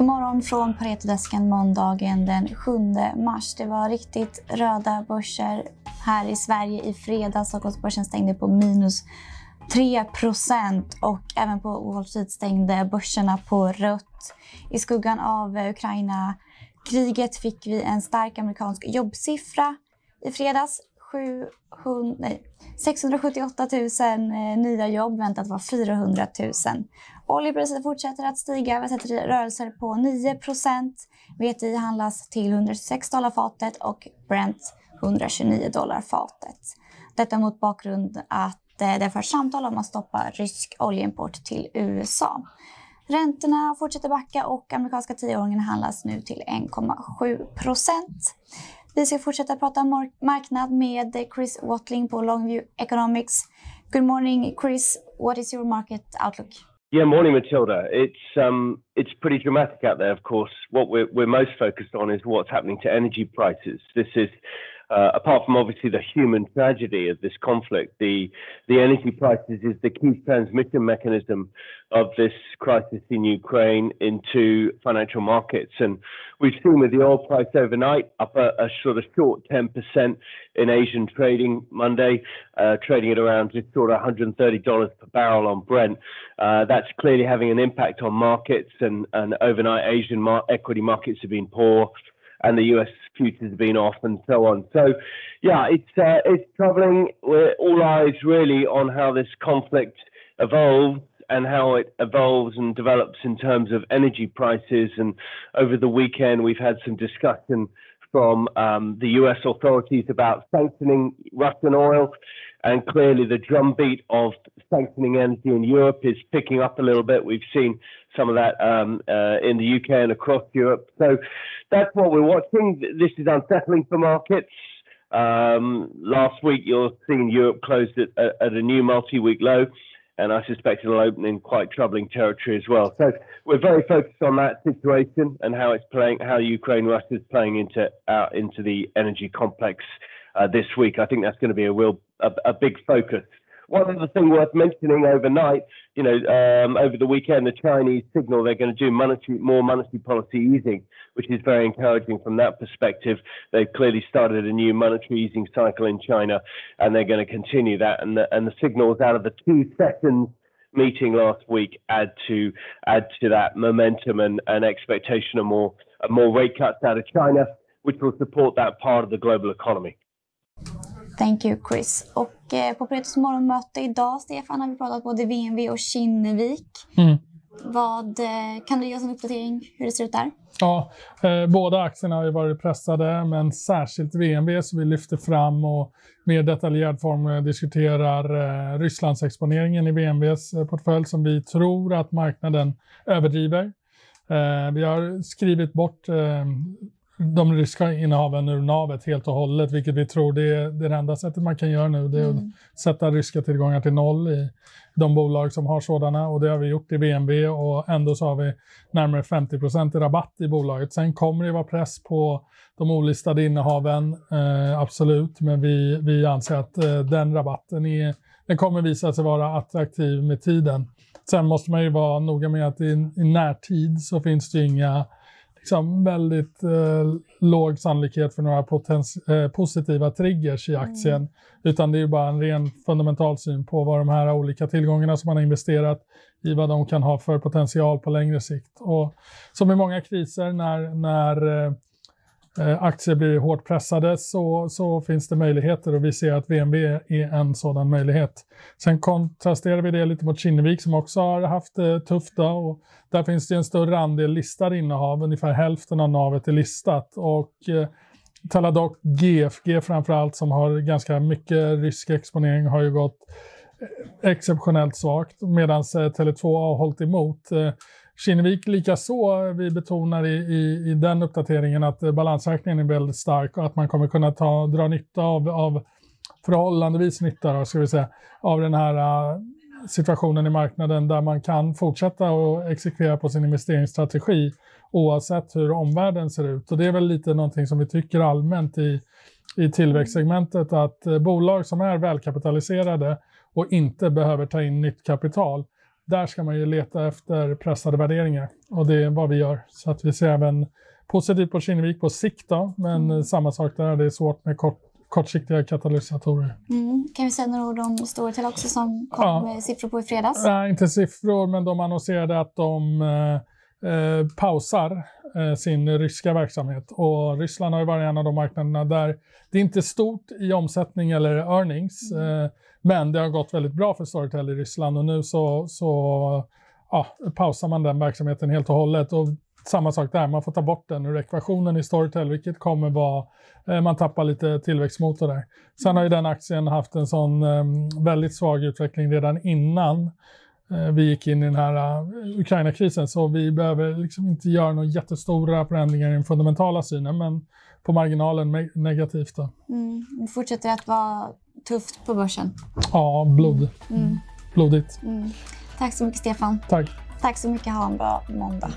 God morgon från Paretodesken måndagen den 7 mars. Det var riktigt röda börser här i Sverige i fredags. Stockholmsbörsen stängde på minus 3% och även på Wall Street stängde börserna på rött. I skuggan av Ukraina-kriget fick vi en stark amerikansk jobbsiffra i fredags. 700, nej, 678 000 eh, nya jobb, väntat var 400 000. Oljepriset fortsätter att stiga. Vi sätter rörelser på 9% VTI handlas till 126 dollar fatet och Brent 129 dollar fatet. Detta mot bakgrund att eh, det förs samtal om att stoppa rysk oljeimport till USA. Räntorna fortsätter backa och amerikanska tioåringen handlas nu till 1,7 vi ska fortsätta prata marknad med Chris Watling på Longview Economics. Good morning Chris, what is your market outlook? Yeah, morning, Matilda. It's um, it's pretty dramatic out there. Of course, what we're we're most focused on is what's happening to energy prices. This is uh, apart from obviously the human tragedy of this conflict, the the energy prices is the key transmission mechanism of this crisis in Ukraine into financial markets. And we've seen with the oil price overnight up a, a sort of short 10% in Asian trading Monday, uh, trading at around just sort of $130 per barrel on Brent. Uh, that's clearly having an impact on markets, and, and overnight Asian mar- equity markets have been poor and the US futures have been off and so on. So, yeah, it's uh, it's troubling. We're all eyes really on how this conflict evolves and how it evolves and develops in terms of energy prices. And over the weekend, we've had some discussion from um, the US authorities about sanctioning Russian oil. And clearly, the drumbeat of sanctioning energy in Europe is picking up a little bit. We've seen some of that um, uh, in the UK and across Europe. So that's what we're watching. This is unsettling for markets. Um, last week, you're seeing Europe closed at, at a new multi-week low, and I suspect it'll open in quite troubling territory as well. So we're very focused on that situation and how it's playing, how Ukraine Russia is playing into out into the energy complex uh, this week. I think that's going to be a real a, a big focus one other thing worth mentioning overnight, you know, um, over the weekend, the Chinese signal they're going to do monetary, more monetary policy easing, which is very encouraging from that perspective. They've clearly started a new monetary easing cycle in China, and they're going to continue that. And the, and the signals out of the two sessions meeting last week add to add to that momentum and, and expectation of more of more rate cuts out of China, which will support that part of the global economy. Thank you Chris. Och eh, på Paretos morgonmöte idag, Stefan, har vi pratat både VNV och Kinnevik. Mm. Vad, eh, kan du ge oss en uppdatering hur det ser ut där? Ja, eh, båda aktierna har ju varit pressade, men särskilt VNV som vi lyfter fram och mer detaljerad form eh, diskuterar eh, Rysslandsexponeringen i VNVs eh, portfölj som vi tror att marknaden överdriver. Eh, vi har skrivit bort de ryska innehaven ur navet helt och hållet, vilket vi tror det är det enda sättet man kan göra nu. Det är mm. att sätta ryska tillgångar till noll i de bolag som har sådana och det har vi gjort i VNB och ändå så har vi närmare 50 i rabatt i bolaget. Sen kommer det vara press på de olistade innehaven, eh, absolut, men vi, vi anser att eh, den rabatten är, den kommer visa sig vara attraktiv med tiden. Sen måste man ju vara noga med att i, i närtid så finns det inga liksom väldigt eh, låg sannolikhet för några eh, positiva triggers i aktien. Mm. Utan det är bara en ren fundamental syn på vad de här olika tillgångarna som man har investerat i, vad de kan ha för potential på längre sikt. Och som i många kriser när, när eh, Eh, Eh, aktier blir hårt pressade så, så finns det möjligheter och vi ser att VNB är en sådan möjlighet. Sen kontrasterar vi det lite mot Kinnevik som också har haft det tufft. Då, och där finns det en större andel listade innehav, ungefär hälften av navet är listat. Och eh, Teladoc GFG framförallt som har ganska mycket rysk exponering har ju gått eh, exceptionellt svagt medan eh, Tele2 har hållit emot. Kinnevik likaså, eh, vi betonar i, i, i, den uppdateringen att eh, balansräkningen är väldigt stark och att man kommer kunna ta, dra nytta av, av förhållandevis nytta då, ska vi säga, av den här uh, situationen i marknaden där man kan fortsätta och exekvera på sin investeringsstrategi oavsett hur omvärlden ser ut. Och det är väl lite någonting som vi tycker allmänt i, i tillväxtsegmentet att uh, bolag som är välkapitaliserade och inte behöver ta in nytt kapital där ska man ju leta efter pressade värderingar och det är vad vi gör. Så att vi ser även positivt på Kinnevik på sikt då, men mm. samma sak där, det är svårt med kort, kortsiktiga katalysatorer. Mm. Kan vi säga några ord om Storytel också som kom ja. med siffror på i fredags? Nej, inte siffror, men de annonserade att de eh, eh, pausar eh, sin ryska verksamhet. Och Ryssland har ju varit en av de marknaderna där det är inte stort i omsättning eller earnings, mm. eh, men det har gått väldigt bra för Storytel i Ryssland och nu så, så ja, pausar man den verksamheten helt och hållet. Och samma sak där, man får ta bort den ur ekvationen i Storytel, vilket kommer vara, eh, man tappar lite tillväxtmotor där. Sen har ju den aktien haft en sån väldigt svag utveckling redan innan vi gick in i den här Ukraina-krisen, så vi behöver liksom inte göra några jättestora förändringar i den fundamentala synen, men på marginalen negativt. Då. Mm. Det fortsätter att vara tufft på börsen. Ja, blod. Mm. blodigt. Mm. Tack så mycket Stefan. Tack. Tack så mycket, ha en bra måndag.